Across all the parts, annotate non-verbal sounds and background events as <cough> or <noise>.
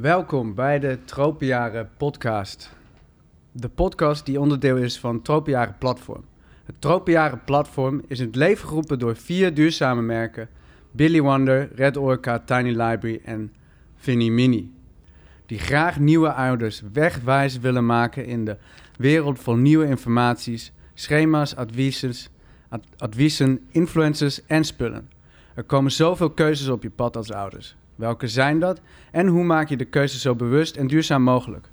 Welkom bij de Tropenjaren podcast. De podcast die onderdeel is van Tropenjaren Platform. Het Tropenjaren Platform is in het leven geroepen door vier duurzame merken... Billy Wonder, Red Orca, Tiny Library en Vinnie Mini. Die graag nieuwe ouders wegwijs willen maken in de wereld van nieuwe informaties, schema's, adviezen, ad- adviezen, influencers en spullen. Er komen zoveel keuzes op je pad als ouders. Welke zijn dat en hoe maak je de keuze zo bewust en duurzaam mogelijk?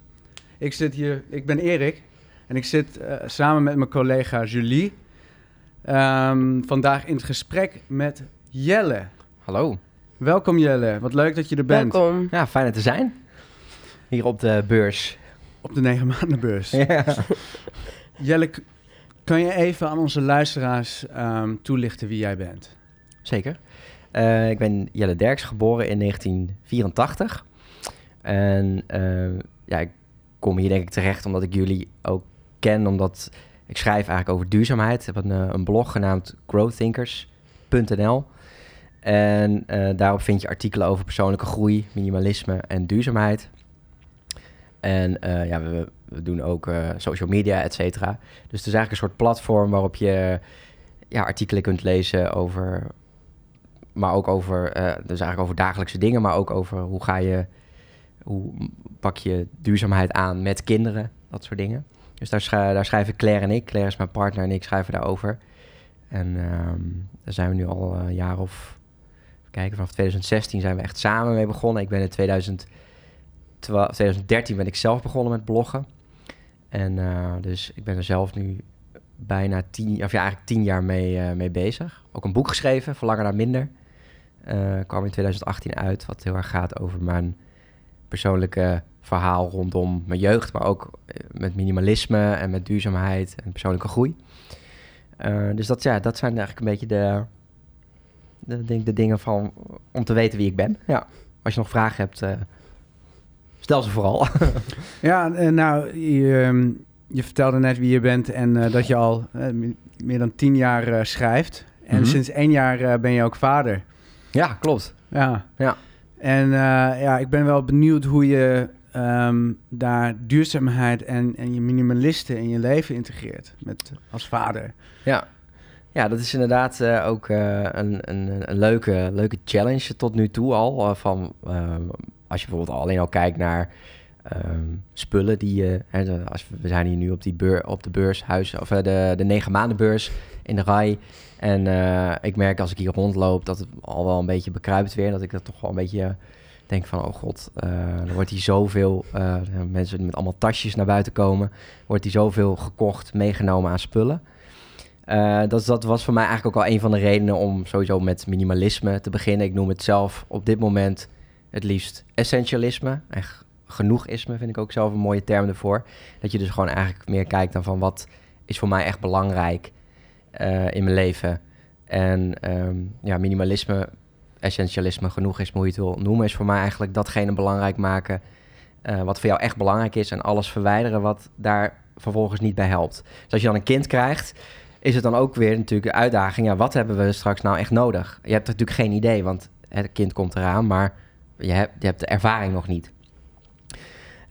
Ik zit hier, ik ben Erik en ik zit eh, samen met mijn collega Julie ehm, vandaag in het gesprek met Jelle. Hallo. Welkom Jelle, wat leuk dat je er bent Welkom. Ja, fijn er te zijn. Hier op de beurs. op de negen maandenbeurs. <laughs> Ja. Jelle, kan je even aan onze luisteraars ehm, toelichten wie jij bent? Zeker. Eh, ik ben Jelle Derks, geboren in 1984. En eh, ja, ik kom hier denk ik terecht omdat ik jullie ook ken. Omdat ik schrijf eigenlijk over duurzaamheid. Ik heb een, eh, blog genaamd growthinkers.nl. En daarop vind je artikelen over persoonlijke groei, minimalisme en duurzaamheid. En ja, we, doen ook social media, et cetera. Dus het is eigenlijk een soort platform waarop je ja, artikelen kunt lezen over... Maar ook over, eh, dus eigenlijk over dagelijkse dingen, maar ook over hoe ga je... Hoe pak je duurzaamheid aan met kinderen, dat soort dingen. Dus daar, daar schrijven Claire en ik. Claire is mijn partner en ik schrijven daarover. En ehm, daar zijn we nu al een jaar of... Kijken, vanaf 2016 zijn we echt samen mee begonnen. Ik ben in 2012, 2013 ben ik zelf begonnen met bloggen. En eh, dus ik ben er zelf nu bijna tien, of ja, eigenlijk tien jaar mee, eh, mee bezig. Ook een boek geschreven, Verlangen naar Minder. Eh, kwam in 2018 uit, wat heel erg gaat over mijn persoonlijke verhaal rondom mijn jeugd, maar ook eh, met minimalisme en met duurzaamheid en persoonlijke groei. Eh, dus dat, ja, dat zijn eigenlijk een beetje de, de, denk- de dingen van, om te weten wie ik ben. Ja. Als je nog vragen hebt, stel ze vooral. <laughs> Ja, nou, je, ehm, je vertelde net wie je bent en dat je al me- meer dan tien jaar schrijft. En Mhm. sinds één jaar ben je ook vader. Ja, klopt. Ja. Ja. En eh, ja, ik ben wel benieuwd hoe je ehm, daar duurzaamheid en, en je minimalisten in je leven integreert met, als vader. Ja, ja dat is inderdaad eh, ook eh, een, een, een leuke, leuke challenge tot nu toe al. van, ehm, als je bijvoorbeeld alleen al kijkt naar ehm, spullen die je... als we, we zijn hier nu op, die beur, op de beurs, huis, of de, de negen maandenbeurs in de RAI. En eh, ik merk als ik hier rondloop dat het al wel een beetje bekruipt weer. Dat ik dat toch wel een beetje denk van, oh god, eh, er wordt hier zoveel... eh, mensen met allemaal tasjes naar buiten komen. Wordt hier zoveel gekocht, meegenomen aan spullen. Dat, dat was voor mij eigenlijk ook al een van de redenen om sowieso met minimalisme te beginnen. Ik noem het zelf op dit moment het liefst essentialisme. En genoegisme vind ik ook zelf een mooie term ervoor. Dat je dus gewoon eigenlijk meer kijkt dan van wat is voor mij echt belangrijk eh, in mijn leven. En ehm, ja, minimalisme, essentialisme, genoegisme, hoe je het wil noemen, is voor mij eigenlijk datgene belangrijk maken eh, wat voor jou echt belangrijk is. En alles verwijderen wat daar vervolgens niet bij helpt. Dus als je dan een kind krijgt, is het dan ook weer natuurlijk een uitdaging. Ja, wat hebben we straks nou echt nodig? Je hebt natuurlijk geen idee, want het kind komt eraan, maar je hebt, je hebt de ervaring nog niet.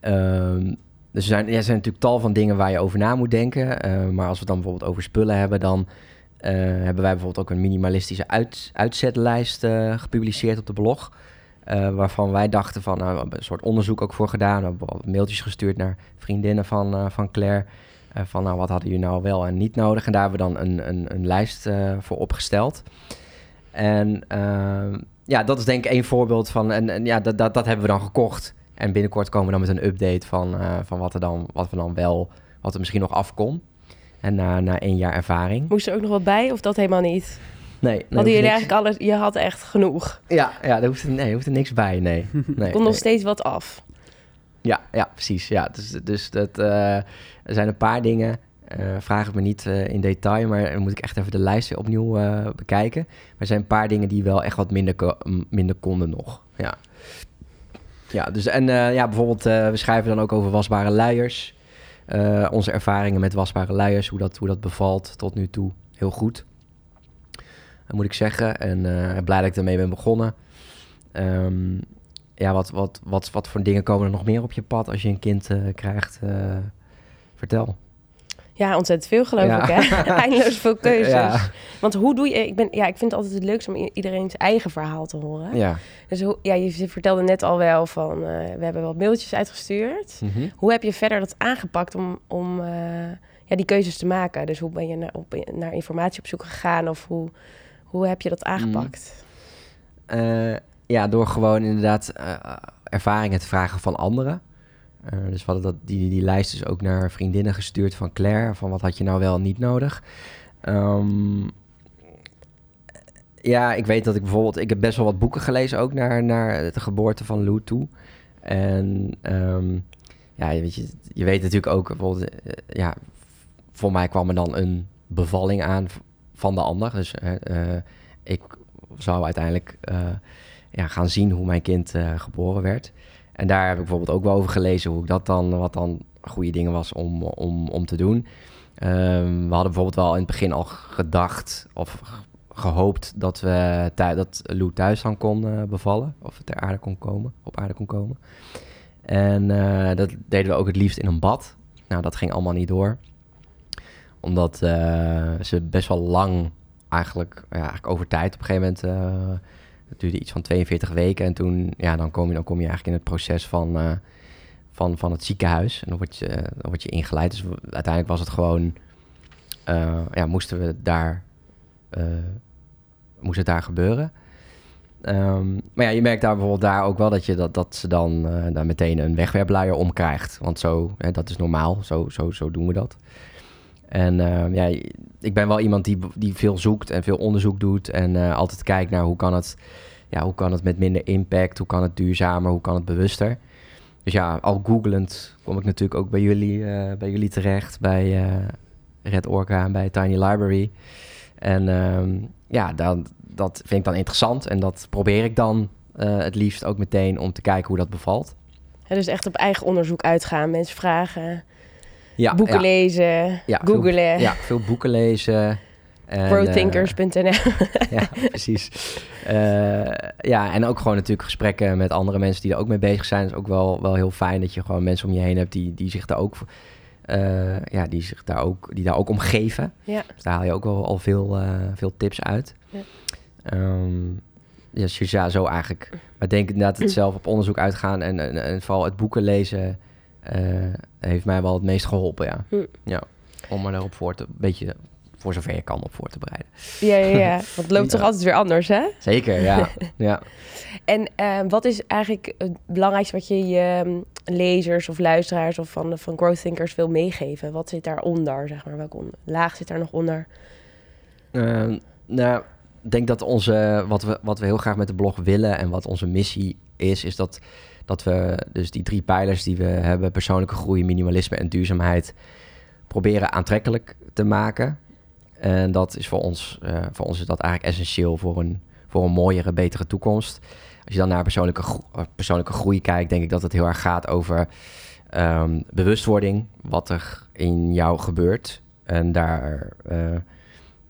Ehm, dus er zijn, er zijn natuurlijk tal van dingen waar je over na moet denken. Eh, maar als we het dan bijvoorbeeld over spullen hebben, dan eh, hebben wij bijvoorbeeld ook een minimalistische uit, uitzetlijst eh, gepubliceerd op de blog. Waarvan wij dachten van, nou, we hebben een soort onderzoek ook voor gedaan. We hebben mailtjes gestuurd naar vriendinnen van, van Claire. van, nou, wat hadden jullie nou wel en niet nodig? En daar hebben we dan een, een, een lijst voor opgesteld. En ehm, ja, dat is denk ik één voorbeeld van... En, en ja, dat, dat, dat hebben we dan gekocht. En binnenkort komen we dan met een update van, eh, van wat, er dan, wat we dan wel... Wat er misschien nog af kon. En na, na één jaar ervaring. Moest er ook nog wat bij of dat helemaal niet? Nee, nee, Hadden jullie niks. eigenlijk alles... Je had echt genoeg. Ja, ja er, hoeft, er- nee, er hoeft er niks bij, nee. <laughs> nee, Kon nog steeds wat af. Ja, ja, precies. Ja, dus, dus dat, eh, er zijn een paar dingen. eh vraag het me niet eh, in detail, maar dan moet ik echt even de lijst weer opnieuw eh, bekijken. Maar er zijn een paar dingen die wel echt wat minder, ko- minder konden nog. Ja, ja dus en eh, ja, bijvoorbeeld, eh, we schrijven dan ook over wasbare luiers. Eh, onze ervaringen met wasbare luiers, hoe dat, hoe dat bevalt tot nu toe. Heel goed. Moet ik zeggen. En blij dat ik ermee ben begonnen. Ehm, ja, wat, wat, wat, wat voor dingen komen er nog meer op je pad als je een kind krijgt? Vertel. Ja, ontzettend veel geloof Ja. ik. Hè? <laughs> <laughs> Eindeloos veel keuzes. Ja. Want hoe doe je... Ik, ben, ja, ik vind het altijd het leukste om iedereen zijn eigen verhaal te horen. Ja. Dus hoe, ja, je vertelde net al wel van... eh, we hebben wat mailtjes uitgestuurd. Mhm. Hoe heb je verder dat aangepakt om, om eh, ja, die keuzes te maken? Dus hoe ben je naar, op, naar informatie op zoek gegaan? Of hoe, hoe heb je dat aangepakt? Eh, ja, door gewoon inderdaad ervaringen te vragen van anderen. Eh, dus we hadden dat, die, die lijst dus ook naar vriendinnen gestuurd van Claire. Van wat had je nou wel niet nodig. Ehm, ja, ik weet dat ik bijvoorbeeld... Ik heb best wel wat boeken gelezen ook naar, naar de geboorte van Lou toe. En ehm, ja, weet, je, je weet natuurlijk ook bijvoorbeeld... eh, ja, voor mij kwam er dan een bevalling aan van de ander. Dus eh, ik zou uiteindelijk ja, gaan zien hoe mijn kind geboren werd. En daar heb ik bijvoorbeeld ook wel over gelezen hoe ik dat dan, wat dan goede dingen was om, om, om te doen. Ehm, we hadden bijvoorbeeld wel in het begin al gedacht of ge- gehoopt dat we thu- dat Lou thuis dan kon eh, bevallen of ter aarde kon komen, op aarde kon komen. En eh, dat deden we ook het liefst in een bad. Nou, dat ging allemaal niet door. Omdat eh, ze best wel lang eigenlijk, ja, eigenlijk over tijd op een gegeven moment... eh, het duurde iets van 42 weken. En toen, ja, dan kom je, dan kom je eigenlijk in het proces van, eh, van, van het ziekenhuis. En dan word je, dan word je ingeleid. Dus uiteindelijk was het gewoon... eh, ja, moesten we daar... eh, moest het daar gebeuren. Ehm, maar ja, je merkt daar bijvoorbeeld daar ook wel dat, je dat, dat ze dan eh, daar meteen een wegwerpluier om krijgt. Want zo, hè, dat is normaal. Zo, zo, zo doen we dat. En ehm, ja, ik ben wel iemand die, die veel zoekt en veel onderzoek doet. En eh, altijd kijkt naar hoe kan, het, ja, hoe kan het met minder impact, hoe kan het duurzamer, hoe kan het bewuster. Dus ja, al googelend kom ik natuurlijk ook bij jullie, eh, bij jullie terecht, bij eh, Red Orca en bij Tiny Library. En ehm, ja, dan, dat vind ik dan interessant en dat probeer ik dan het liefst ook meteen om te kijken hoe dat bevalt. Dus echt op eigen onderzoek uitgaan, mensen vragen, Ja, boeken ja, lezen, ja, veel- googlen, ja, veel boeken lezen. En, eh, <laughs> ja, precies. Eh, ja, en ook gewoon natuurlijk gesprekken met andere mensen die er ook mee bezig zijn. is ook wel, wel heel fijn dat je gewoon mensen om je heen hebt die, die zich daar ook, eh, ja, die zich daar ook, die daar ook om geven. ja. Dus daar haal je ook wel al veel, veel tips uit. Ja. Ja, dus ja, zo eigenlijk. Maar ik denk inderdaad <clears throat> het zelf op onderzoek uitgaan en, en, en vooral het boeken lezen heeft mij wel het meest geholpen, ja. Hm. ja. Om me daarop voor te, een beetje voor zover je kan op voor te bereiden. Ja, ja, ja. <laughs> Want het loopt toch altijd weer anders, hè? Zeker, ja. <laughs> ja. En eh, wat is eigenlijk het belangrijkste wat je je mm, lezers of luisteraars of van, van growth thinkers wil meegeven? Wat zit daaronder, zeg maar? Welke laag zit daar nog onder? Ehm, nou, denk dat onze, wat, we, wat we heel graag met de blog willen en wat onze missie is, is dat, dat we dus die drie pijlers die we hebben, persoonlijke groei, minimalisme en duurzaamheid, proberen aantrekkelijk te maken. En dat is voor ons, eh, voor ons is dat eigenlijk essentieel voor een, voor een mooiere, betere toekomst. Als je dan naar persoonlijke, eh, persoonlijke groei kijkt, denk ik dat het heel erg gaat over ehm, bewustwording, wat er in jou gebeurt. En daar eh,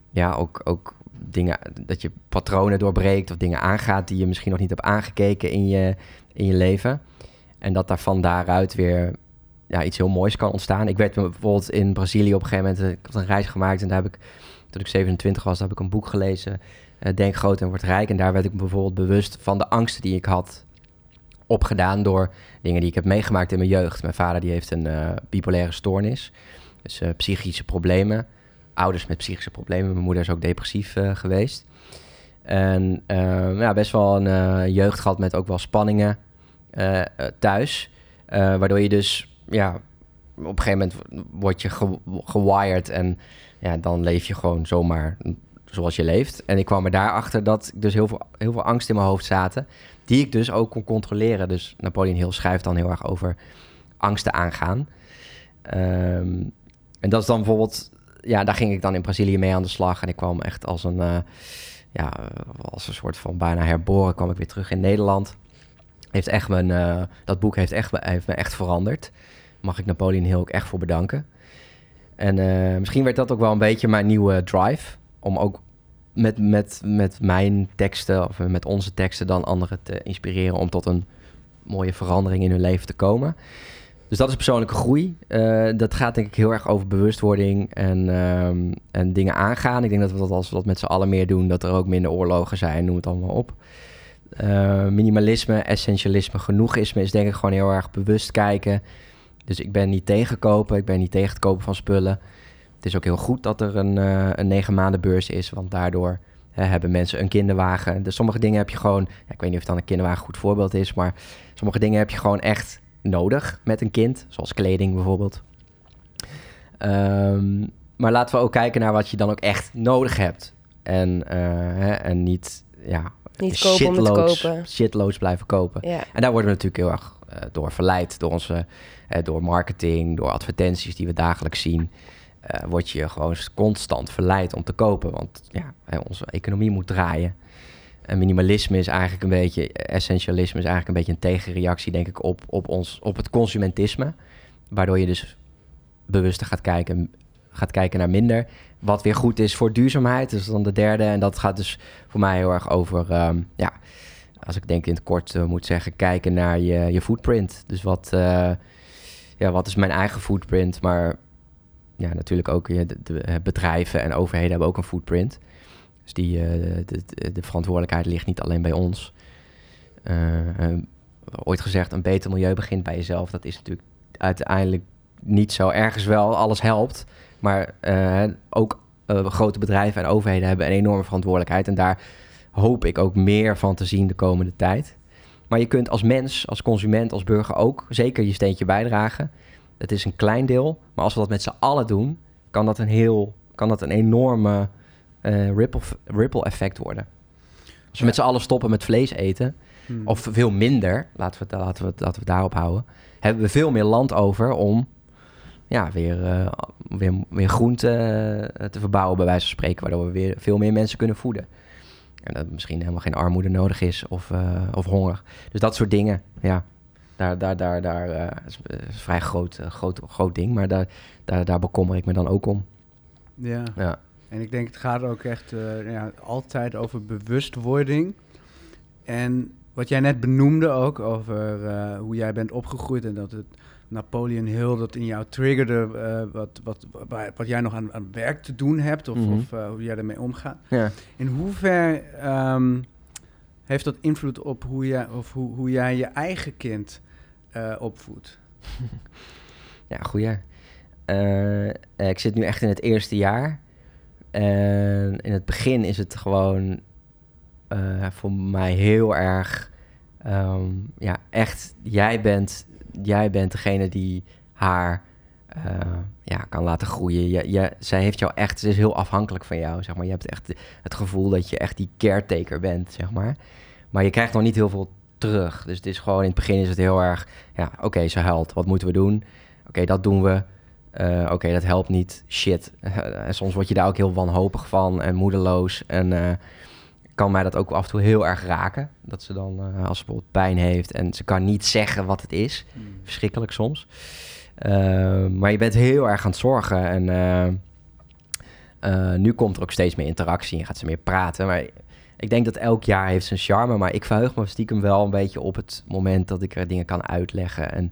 ja, ook, ook dingen, dat je patronen doorbreekt of dingen aangaat die je misschien nog niet hebt aangekeken in je, in je leven. En dat daar van daaruit weer ja, iets heel moois kan ontstaan. Ik werd bijvoorbeeld in Brazilië op een gegeven moment, ik had een reis gemaakt en daar heb ik, toen ik 27 was, heb ik een boek gelezen, eh, Denk groot en word rijk. En daar werd ik bijvoorbeeld bewust van de angsten die ik had opgedaan door dingen die ik heb meegemaakt in mijn jeugd. Mijn vader die heeft een eh, bipolaire stoornis, dus eh, psychische problemen. Ouders met psychische problemen. Mijn moeder is ook depressief eh, geweest. En eh, ja, best wel een eh, jeugd gehad met ook wel spanningen eh, thuis. Waardoor je dus, ja, op een gegeven moment word je ge- gewired en ja, dan leef je gewoon zomaar zoals je leeft. En ik kwam er daarachter dat ik dus heel veel, heel veel angst in mijn hoofd zaten, die ik dus ook kon controleren. Dus Napoleon Hill schrijft dan heel erg over angsten aangaan. Ehm, en dat is dan bijvoorbeeld, ja, daar ging ik dan in Brazilië mee aan de slag. En ik kwam echt als een, eh, ja, als een soort van bijna herboren, kwam ik weer terug in Nederland. Heeft echt mijn, eh, dat boek heeft, echt, heeft me echt veranderd. Mag ik Napoleon Hill ook echt voor bedanken. En eh, misschien werd dat ook wel een beetje mijn nieuwe drive. Om ook met, met, met mijn teksten of met onze teksten dan anderen te inspireren om tot een mooie verandering in hun leven te komen. Dus dat is persoonlijke groei. Eh, dat gaat denk ik heel erg over bewustwording en, ehm, en dingen aangaan. Ik denk dat we dat als we dat met z'n allen meer doen, dat er ook minder oorlogen zijn, noem het allemaal op. Uh, minimalisme, essentialisme, genoegisme is denk ik gewoon heel erg bewust kijken. Dus ik ben niet tegen kopen, ik ben niet tegen het kopen van spullen. Het is ook heel goed dat er een, uh, een negen maanden beurs is, want daardoor hebben mensen een kinderwagen. Dus sommige dingen heb je gewoon, ja, ik weet niet of dan een kinderwagen goed voorbeeld is, maar sommige dingen heb je gewoon echt nodig met een kind, zoals kleding bijvoorbeeld. Um, maar laten we ook kijken naar wat je dan ook echt nodig hebt. En, uh, hè, en niet, ja, niet kopen. shitloads blijven kopen. Ja. En daar worden we natuurlijk heel erg uh, door verleid. Door, onze, uh, door marketing, door advertenties die we dagelijks zien. Word je gewoon constant verleid om te kopen. Want ja, onze economie moet draaien. En minimalisme is eigenlijk een beetje, essentialisme is eigenlijk een beetje een tegenreactie, denk ik, op, op, ons, op het consumentisme. Waardoor je dus bewuster gaat kijken, gaat kijken naar minder. Wat weer goed is voor duurzaamheid, dus dan de derde. En dat gaat dus voor mij heel erg over, um, ja, als ik denk in het kort uh, moet zeggen, kijken naar je, je footprint. Dus wat, uh, ja, wat is mijn eigen footprint, maar ja, natuurlijk ook de, de bedrijven en overheden hebben ook een footprint. Dus die, uh, de, de, verantwoordelijkheid ligt niet alleen bij ons. Uh, ooit gezegd, een beter milieu begint bij jezelf. Dat is natuurlijk uiteindelijk niet zo. Ergens wel, alles helpt. Maar ook grote bedrijven en overheden hebben een enorme verantwoordelijkheid. En daar hoop ik ook meer van te zien de komende tijd. Maar je kunt als mens, als consument, als burger ook zeker je steentje bijdragen. Het is een klein deel, maar als we dat met z'n allen doen, kan dat een heel, kan dat een enorme uh, ripple, ripple effect worden. Als we met z'n allen stoppen met vlees eten, hmm. of veel minder, laten we, laten, we laten we het daarop houden, hebben we veel meer land over om ja, weer, uh, weer, weer groente uh, te verbouwen, bij wijze van spreken, waardoor we weer veel meer mensen kunnen voeden. En dat misschien helemaal geen armoede nodig is of, uh, of honger. Dus dat soort dingen, ja. Daar, daar, daar, daar uh, is, is een vrij groot, groot, groot ding, maar daar, daar, daar bekommer ik me dan ook om. Ja. ja. En ik denk het gaat ook echt uh, ja, altijd over bewustwording. En wat jij net benoemde ook over uh, hoe jij bent opgegroeid en dat het Napoleon Hill dat in jou triggerde uh, wat, wat, wat, wat, jij nog aan, aan werk te doen hebt of, Mhm. mm -hmm. of hoe jij ermee omgaat. Ja. In hoever um, heeft dat invloed op hoe, jij, of hoe, hoe jij je eigen kind opvoedt? <laughs> ja, goeie. ik zit nu echt in het eerste jaar. En in het begin is het gewoon uh, voor mij heel erg, um, ja, echt, jij bent, jij bent degene die haar uh, ja, kan laten groeien. Je, zij heeft jou echt, ze is heel afhankelijk van jou, zeg maar. Je hebt echt het gevoel dat je echt die caretaker bent, zeg maar. Maar je krijgt nog niet heel veel terug. Dus het is gewoon, in het begin is het heel erg, ja, oké, ze huilt, wat moeten we doen? Oké, dat doen we. Uh, Oké, okay, dat helpt niet. Shit. <laughs> en soms word je daar ook heel wanhopig van en moedeloos. En uh, kan mij dat ook af en toe heel erg raken. Dat ze dan, uh, als ze bijvoorbeeld pijn heeft en ze kan niet zeggen wat het is. Mm. Verschrikkelijk soms. maar je bent heel erg aan het zorgen. En nu komt er ook steeds meer interactie en gaat ze meer praten. Maar ik denk dat elk jaar heeft zijn charme. Maar ik verheug me stiekem wel een beetje op het moment dat ik er dingen kan uitleggen. En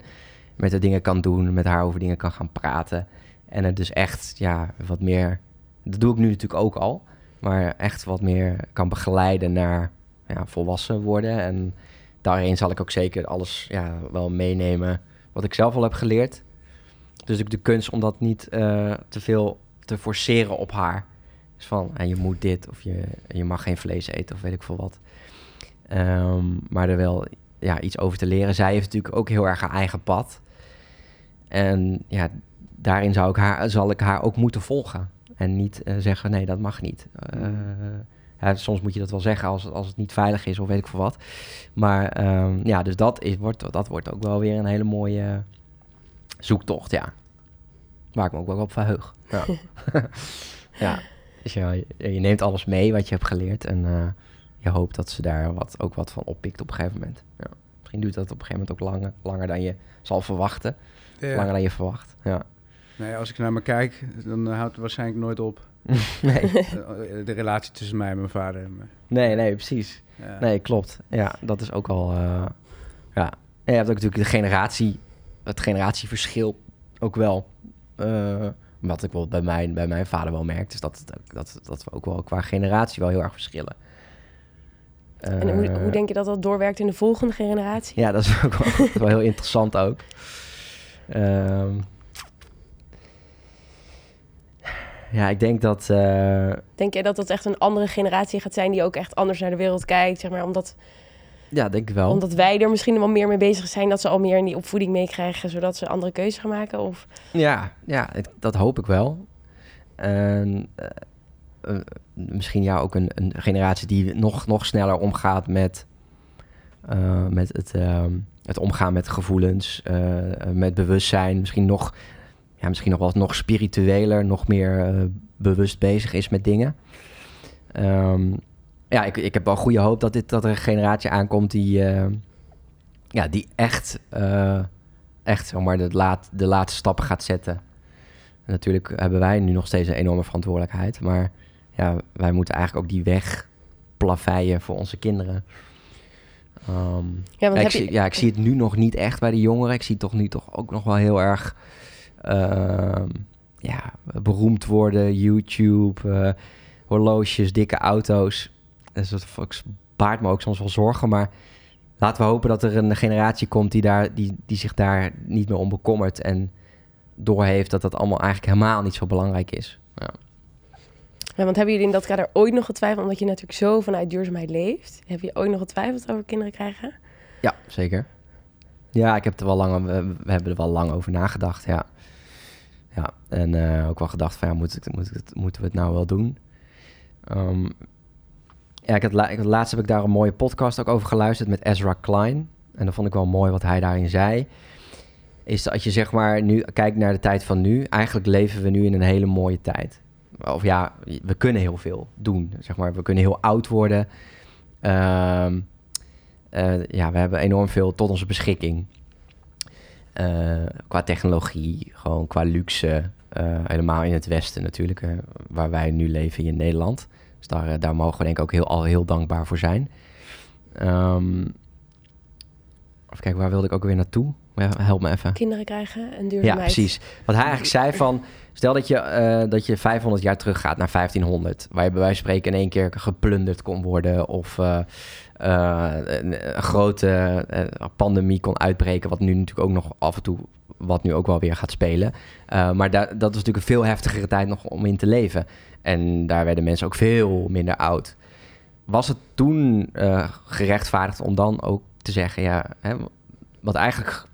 met de dingen kan doen, met haar over dingen kan gaan praten. En het dus echt, ja, wat meer... Dat doe ik nu natuurlijk ook al. Maar echt wat meer kan begeleiden naar ja, volwassen worden. En daarin zal ik ook zeker alles ja, wel meenemen wat ik zelf al heb geleerd. Dus de kunst om dat niet uh, te veel te forceren op haar. Dus van, en je moet dit of je, je mag geen vlees eten of weet ik veel wat. Um, maar er wel ja, iets over te leren. Zij heeft natuurlijk ook heel erg haar eigen pad. En ja, daarin zou ik haar, zal ik haar ook moeten volgen. En niet uh, zeggen, nee, dat mag niet. Uh, ja, soms moet je dat wel zeggen als, als het niet veilig is of weet ik veel wat. Maar um, ja, dus dat, is, wordt, dat wordt ook wel weer een hele mooie zoektocht, ja. Waar ik me ook wel op verheug. Ja. <laughs> ja. Dus ja, je, je, neemt alles mee wat je hebt geleerd. En uh, je hoopt dat ze daar wat, ook wat van oppikt op een gegeven moment. Ja. Misschien duurt dat op een gegeven moment ook langer, langer dan je zal verwachten. Ja. Langer dan je verwacht, ja. Nee, als ik naar me kijk, dan houdt het waarschijnlijk nooit op. <laughs> nee. De relatie tussen mij en mijn vader. En. Nee, nee, precies. Ja. Nee, klopt. Ja, dat is ook al... Uh, ja, En je hebt ook natuurlijk de generatie, het generatieverschil ook wel. Eh, wat ik wel bij mijn, bij mijn vader wel merk, is dat, dat, dat we ook wel qua generatie wel heel erg verschillen. En hoe, Eh, hoe denk je dat dat doorwerkt in de volgende generatie? Ja, dat is ook wel, dat is <laughs> wel heel interessant ook. Ehm, ja, ik denk dat... eh, Denk je dat dat echt een andere generatie gaat zijn die ook echt anders naar de wereld kijkt? Zeg maar, omdat, ja, denk ik wel. omdat wij er misschien wel meer mee bezig zijn, dat ze al meer in die opvoeding meekrijgen, zodat ze andere keuzes gaan maken? Of Ja, ja ik- dat hoop ik wel. En eh, eh, misschien ja, ook een, een generatie die nog, nog sneller omgaat met, met het, ehm, het omgaan met gevoelens, eh, eh, met bewustzijn. Misschien nog, ja, misschien nog wel nog spiritueler, nog meer eh, bewust bezig is met dingen. Ehm, ja, ik, ik heb wel goede hoop dat, dit, dat er een generatie aankomt die, ja, die echt, echt zeg maar, de, laat, de laatste stappen gaat zetten. En natuurlijk hebben wij nu nog steeds een enorme verantwoordelijkheid. Maar ja, wij moeten eigenlijk ook die weg plaveien voor onze kinderen. Ehm, ja, want heb ik, je, zie, ja, ik zie het nu nog niet echt bij de jongeren. Ik zie toch nu toch ook nog wel heel erg ehm, ja, beroemd worden. YouTube, eh, horloges, dikke auto's. Dus dat dat baart me ook soms wel zorgen. Maar laten we hopen dat er een generatie komt die, daar, die, die zich daar niet meer om bekommert. En doorheeft dat dat allemaal eigenlijk helemaal niet zo belangrijk is. Ja. Ja, want hebben jullie in dat kader ooit nog getwijfeld, omdat je natuurlijk zo vanuit duurzaamheid leeft? Heb je ooit nog getwijfeld over kinderen krijgen? Ja, zeker. Ja, ik heb er wel lang, we, hebben er wel lang over nagedacht, ja. Ja, en eh, ook wel gedacht van, ja, moet ik, moet ik het, moeten we het nou wel doen? Ehm, ja, ik had, laatst heb ik daar een mooie podcast ook over geluisterd met Ezra Klein. En dat vond ik wel mooi wat hij daarin zei. Is dat je zeg maar nu kijkt naar de tijd van nu, eigenlijk leven we nu in een hele mooie tijd. Of ja, we kunnen heel veel doen, zeg maar. We kunnen heel oud worden. Ehm eh, ja, we hebben enorm veel tot onze beschikking. Eh, qua technologie, gewoon qua luxe. eh, helemaal in het Westen natuurlijk, waar wij nu leven in Nederland. Dus daar, daar mogen we denk ik ook heel, al heel dankbaar voor zijn. Ehm even kijken, waar wilde ik ook weer naartoe? Ja, help me even. Kinderen krijgen en Ja, duurzaamheid. precies. Wat hij eigenlijk zei van... Stel dat je, eh, dat je 500 jaar teruggaat naar 1500... waar je bij wijze van spreken in één keer geplunderd kon worden... of eh, eh, een, een grote pandemie kon uitbreken... wat nu natuurlijk ook nog af en toe... wat nu ook wel weer gaat spelen. Maar da- dat is natuurlijk een veel heftigere tijd nog om in te leven. En daar werden mensen ook veel minder oud. Was het toen gerechtvaardigd om dan ook te zeggen... Ja, hè, want eigenlijk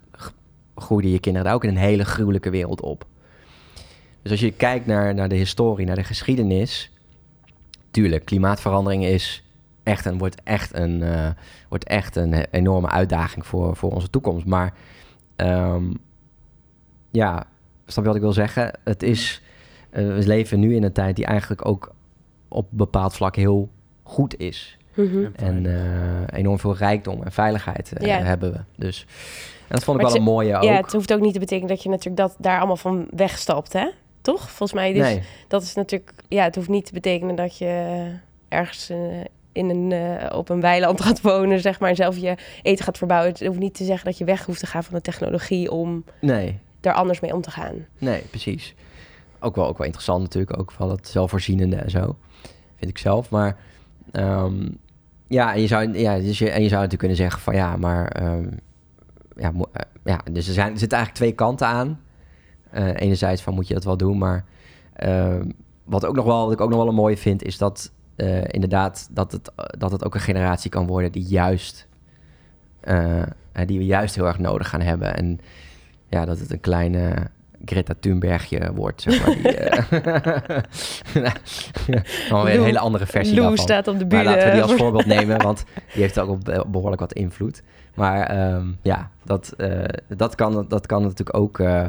groeiden je kinderen daar ook in een hele gruwelijke wereld op. Dus als je kijkt naar, naar de historie, naar de geschiedenis... Tuurlijk, klimaatverandering is echt een, wordt, echt een, eh, wordt echt een enorme uitdaging voor, voor onze toekomst. Maar ehm, ja, snap je wat ik wil zeggen? Het is, eh, we leven nu in een tijd die eigenlijk ook op een bepaald vlak heel goed is. Mhm. En eh, enorm veel rijkdom en veiligheid eh, hebben we. Dus en dat vond ik Maar wel het een mooie ook. Ja, het hoeft ook niet te betekenen dat je natuurlijk dat daar allemaal van wegstapt, hè? Toch? Volgens mij, dus nee, dat is natuurlijk... Ja, het hoeft niet te betekenen dat je ergens eh, in een, eh, op een weiland <laughs> gaat wonen, zeg maar, en zelf je eten gaat verbouwen. Het hoeft niet te zeggen dat je weg hoeft te gaan van de technologie om nee, daar anders mee om te gaan. nee, precies. Ook wel, ook wel interessant natuurlijk, ook van het zelfvoorzienende en zo. Vind ik zelf. Maar ehm, ja, en je zou, ja, dus je, en je zou natuurlijk kunnen zeggen van ja, maar ehm, ja, eh, ja, dus er, zijn, er zitten eigenlijk twee kanten aan. Eh, enerzijds van moet je dat wel doen, maar ehm, wat, ook nog wel, wat ik ook nog wel een mooie vind, is dat eh, inderdaad dat het, dat het ook een generatie kan worden die juist, eh, eh, die we juist heel erg nodig gaan hebben. En ja, dat het een kleine Greta Thunbergje wordt, zeg maar. Die, eh, <laughs> <laughs> Gewoon weer een hele andere versie Lou daarvan. staat op de Maar bühne. laten we die als voorbeeld <laughs> nemen, want die heeft ook op, eh, behoorlijk wat invloed. Maar ehm, ja, dat, eh, dat, kan, dat kan natuurlijk ook... eh,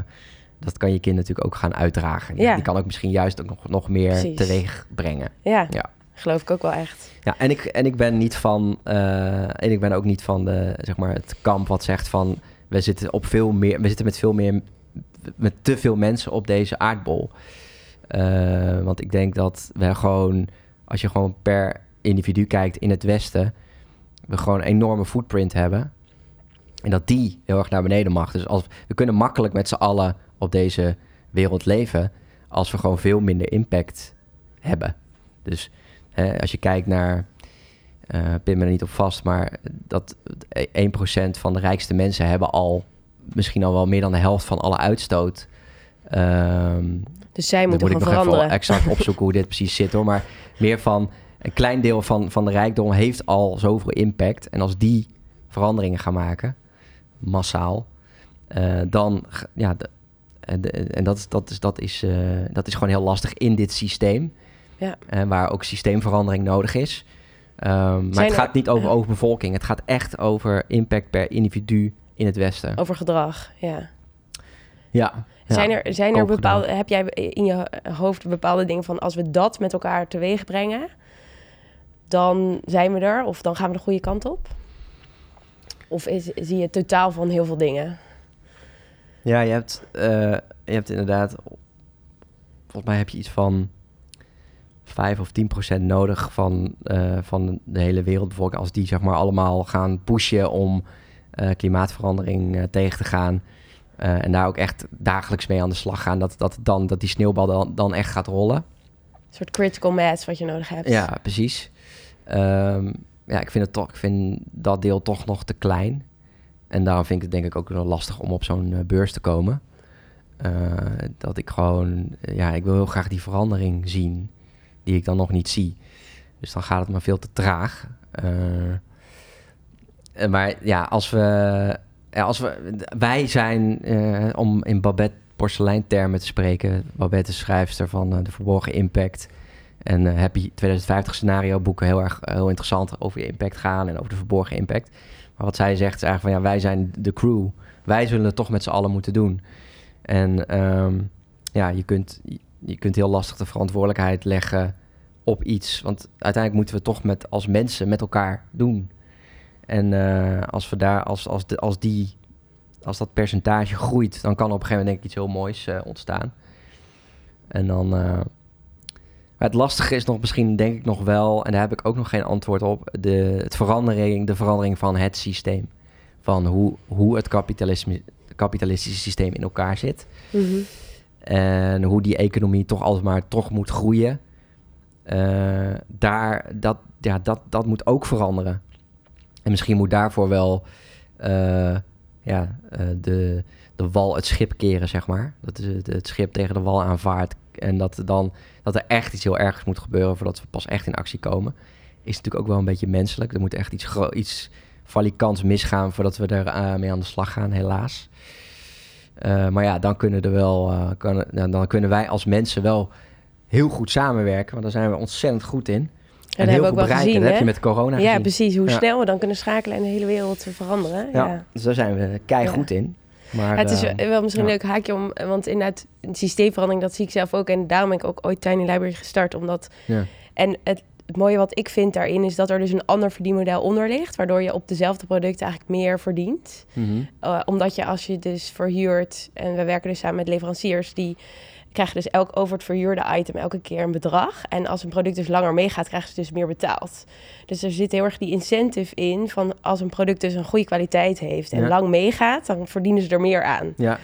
dat kan je kind natuurlijk ook gaan uitdragen. Die, Ja. die kan ook misschien juist ook nog, nog meer Precies. teweeg brengen. Ja, Ja. geloof ik ook wel echt. Ja, en ik, en ik ben niet van... eh, en ik ben ook niet van de, zeg maar, het kamp wat zegt van... We zitten, op veel meer, we zitten met veel meer... Met te veel mensen op deze aardbol. Want ik denk dat we gewoon... Als je gewoon per individu kijkt in het Westen... We gewoon een enorme footprint hebben. En dat die heel erg naar beneden mag. Dus als, we kunnen makkelijk met z'n allen op deze wereld leven als we gewoon veel minder impact hebben. Dus hè, als je kijkt naar, eh pin me er niet op vast, maar dat 1% van de rijkste mensen hebben al misschien al wel meer dan de helft van alle uitstoot. Ehm Dus zij moeten moet ik nog even veranderen. exact <laughs> opzoeken hoe dit precies zit hoor. Maar meer van een klein deel van, van de rijkdom heeft al zoveel impact. En als die veranderingen gaan maken, massaal, eh, dan ja, de- en de- en dat, is- dat, is, dat, is, eh, dat is gewoon heel lastig in dit systeem. Ja. eh, waar ook systeemverandering nodig is. Ehm, maar het er- gaat niet over overbevolking. Het gaat echt over impact per individu in het Westen. Over gedrag, ja. Ja. ja. Zijn er, zijn er bepaalde, heb jij in je hoofd bepaalde dingen van als we dat met elkaar teweeg brengen, dan zijn we er of dan gaan we de goede kant op? Of is, zie je totaal van heel veel dingen? Ja, je hebt, eh, je hebt inderdaad... Volgens mij heb je iets van 5 of 10 procent nodig van, eh, van de hele wereldbevolking. Als die zeg maar allemaal gaan pushen om eh, klimaatverandering tegen te gaan. en daar ook echt dagelijks mee aan de slag gaan. Dat, dat, dan, dat die sneeuwbal dan, dan echt gaat rollen. Een soort critical mass wat je nodig hebt. Ja, precies. Ehm, ja, ik vind, het toch, ik vind dat deel toch nog te klein. En daarom vind ik het denk ik ook wel lastig om op zo'n eh, beurs te komen. Eh, dat ik gewoon, eh, ja, ik wil heel graag die verandering zien die ik dan nog niet zie. Dus dan gaat het maar veel te traag. Eh, maar ja, als we, als we, wij zijn, om in Babette porseleintermen te spreken, Babette is schrijfster van De Verborgen Impact. En eh, Happy 2050 scenario boeken heel erg eh, heel interessant over je impact gaan en over de verborgen impact. Maar wat zij zegt is eigenlijk van ja, wij zijn de crew. Wij zullen het toch met z'n allen moeten doen. En ehm, ja, je kunt, je kunt heel lastig de verantwoordelijkheid leggen op iets. Want uiteindelijk moeten we toch met, als mensen met elkaar doen. En eh, als we daar, als, als, de, als die, als dat percentage groeit, dan kan op een gegeven moment denk ik iets heel moois ontstaan. En dan. Het lastige is nog misschien, denk ik nog wel, en daar heb ik ook nog geen antwoord op, de, het verandering, de verandering van het systeem. Van hoe, hoe het kapitalisme, kapitalistische systeem in elkaar zit. Mhm. En hoe die economie toch altijd maar toch moet groeien. Eh, daar, dat, ja, dat, dat moet ook veranderen. En misschien moet daarvoor wel eh, ja, eh, de, de wal het schip keren, zeg maar. Dat is het, het schip tegen de wal aanvaart. En dat, er dan, dat er echt iets heel ergs moet gebeuren voordat we pas echt in actie komen. Is natuurlijk ook wel een beetje menselijk. Er moet echt iets, iets valikants misgaan voordat we er eh, mee aan de slag gaan, helaas. Eh, maar ja, dan kunnen, er wel, eh, kan, nou, dan kunnen wij als mensen wel heel goed samenwerken. Want daar zijn we ontzettend goed in. En heel veel bereiken. gezien, dat heb je met corona Ja, gezien. precies. Hoe Ja. snel we dan kunnen schakelen en de hele wereld veranderen. Ja, Ja. dus daar zijn we kei goed in. Maar, het is eh, wel misschien ja. een leuk haakje om, want inderdaad, een systeemverandering, dat zie ik zelf ook. En daarom ben ik ook ooit Tiny Library gestart, omdat... ja. En het, het mooie wat ik vind daarin is dat er dus een ander verdienmodel onder ligt, waardoor je op dezelfde producten eigenlijk meer verdient. Mhm. Uh, omdat je als je dus verhuurt, en we werken dus samen met leveranciers, die krijgen dus elk over het verhuurde item elke keer een bedrag. En als een product dus langer meegaat, krijgen ze dus meer betaald. Dus er zit heel erg die incentive in van als een product dus een goede kwaliteit heeft en Ja. lang meegaat, dan verdienen ze er meer aan. ja,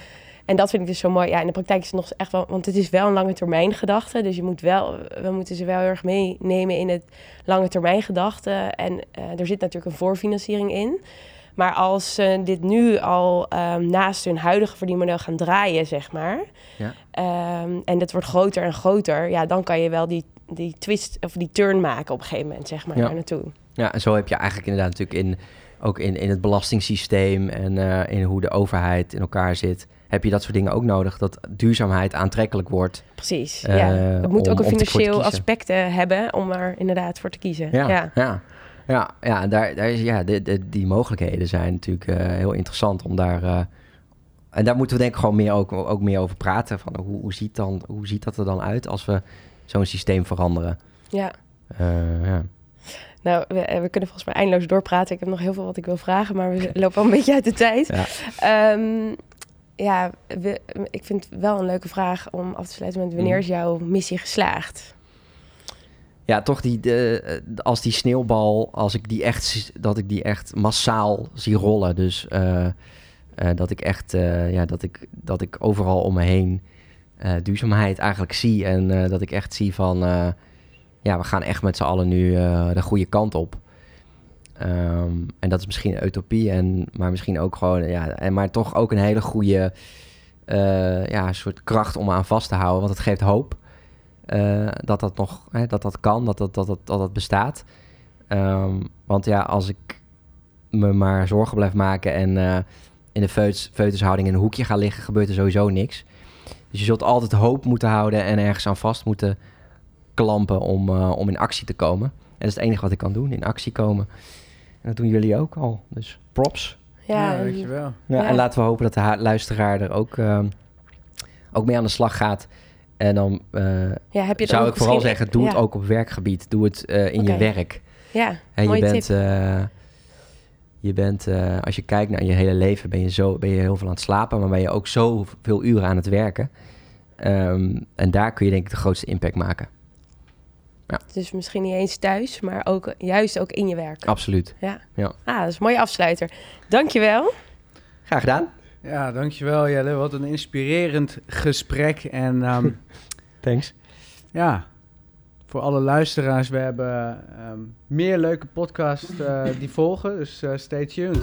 En dat vind ik dus zo mooi. Ja, in de praktijk is het nog echt wel, want het is wel een lange termijn gedachte. Dus je moet wel, we moeten ze wel heel erg meenemen in het lange termijn gedachte. En eh, er zit natuurlijk een voorfinanciering in. Maar als ze dit nu al ehm, naast hun huidige verdienmodel gaan draaien, zeg maar. Ja. ehm, en het wordt groter en groter. Ja, dan kan je wel die, die twist of die turn maken op een gegeven moment, zeg maar, Ja. daar naartoe. ja, en zo heb je eigenlijk inderdaad natuurlijk in, ook in, in het belastingssysteem en eh, in hoe de overheid in elkaar zit, heb je dat soort dingen ook nodig. Dat duurzaamheid aantrekkelijk wordt. Precies. Eh, ja. Het moet om- ook een financieel aspect eh, hebben om er inderdaad voor te kiezen. Ja, ja. ja. Ja. ja, daar, daar is, ja de, de, die mogelijkheden zijn natuurlijk eh, heel interessant om daar... eh, en daar moeten we denk ik gewoon meer ook, ook meer over praten. Van hoe, hoe, ziet dan, hoe ziet dat er dan uit als we zo'n systeem veranderen? ja. Eh, ja. Nou, we, we kunnen volgens mij eindeloos doorpraten. Ik heb nog heel veel wat ik wil vragen, maar we <laughs> lopen al een beetje uit de tijd. Ja. Ehm, ja, we- ik vind het wel een leuke vraag om af te sluiten met wanneer Mhm. is jouw missie geslaagd? Ja, toch die, de, eh, als die sneeuwbal, als ik die echt, dat ik die echt massaal zie rollen. Dus eh, eh, dat ik echt, ja, dat ik, dat ik overal om me heen duurzaamheid eigenlijk zie. En dat ik echt zie van, ja, we gaan echt met z'n allen nu de goede kant op. Ehm, en dat is misschien een utopie, en, maar misschien ook gewoon, ja, en, maar toch ook een hele goede, ja, soort kracht om aan vast te houden. Want het geeft hoop eh, dat dat nog, hè, dat dat kan, dat dat, dat, dat, dat, dat bestaat. Ehm, want ja, als ik me maar zorgen blijf maken en eh, in de feut, feutushouding in een hoekje ga liggen, gebeurt er sowieso niks. Dus je zult altijd hoop moeten houden en ergens aan vast moeten klampen om, eh, om in actie te komen. En dat is het enige wat ik kan doen, in actie komen. En dat doen jullie ook al. Dus props. Ja, Ja, en- dankjewel. Ja, Ja. En laten we hopen dat de luisteraar er ook, ehm, ook mee aan de slag gaat. En dan eh, ja, heb je zou ik vooral zeggen, doe het ja. ook op werkgebied. Doe het eh, in je werk. Ja, Hè, je mooie bent, tip. eh, je bent eh, als je kijkt naar je hele leven, ben je, zo, ben je heel veel aan het slapen, maar ben je ook zoveel uren aan het werken. Ehm, en daar kun je denk ik de grootste impact maken. Dus misschien niet eens thuis, maar ook juist ook in je werk. Absoluut. Ja. Ja. Ah, dat is een mooie afsluiter. Dankjewel. Graag gedaan. Ja, dankjewel Jelle. Wat een inspirerend gesprek. En ehm, <laughs> Thanks. ja, voor alle luisteraars, we hebben ehm, meer leuke podcasts eh, die volgen. Dus eh, stay tuned.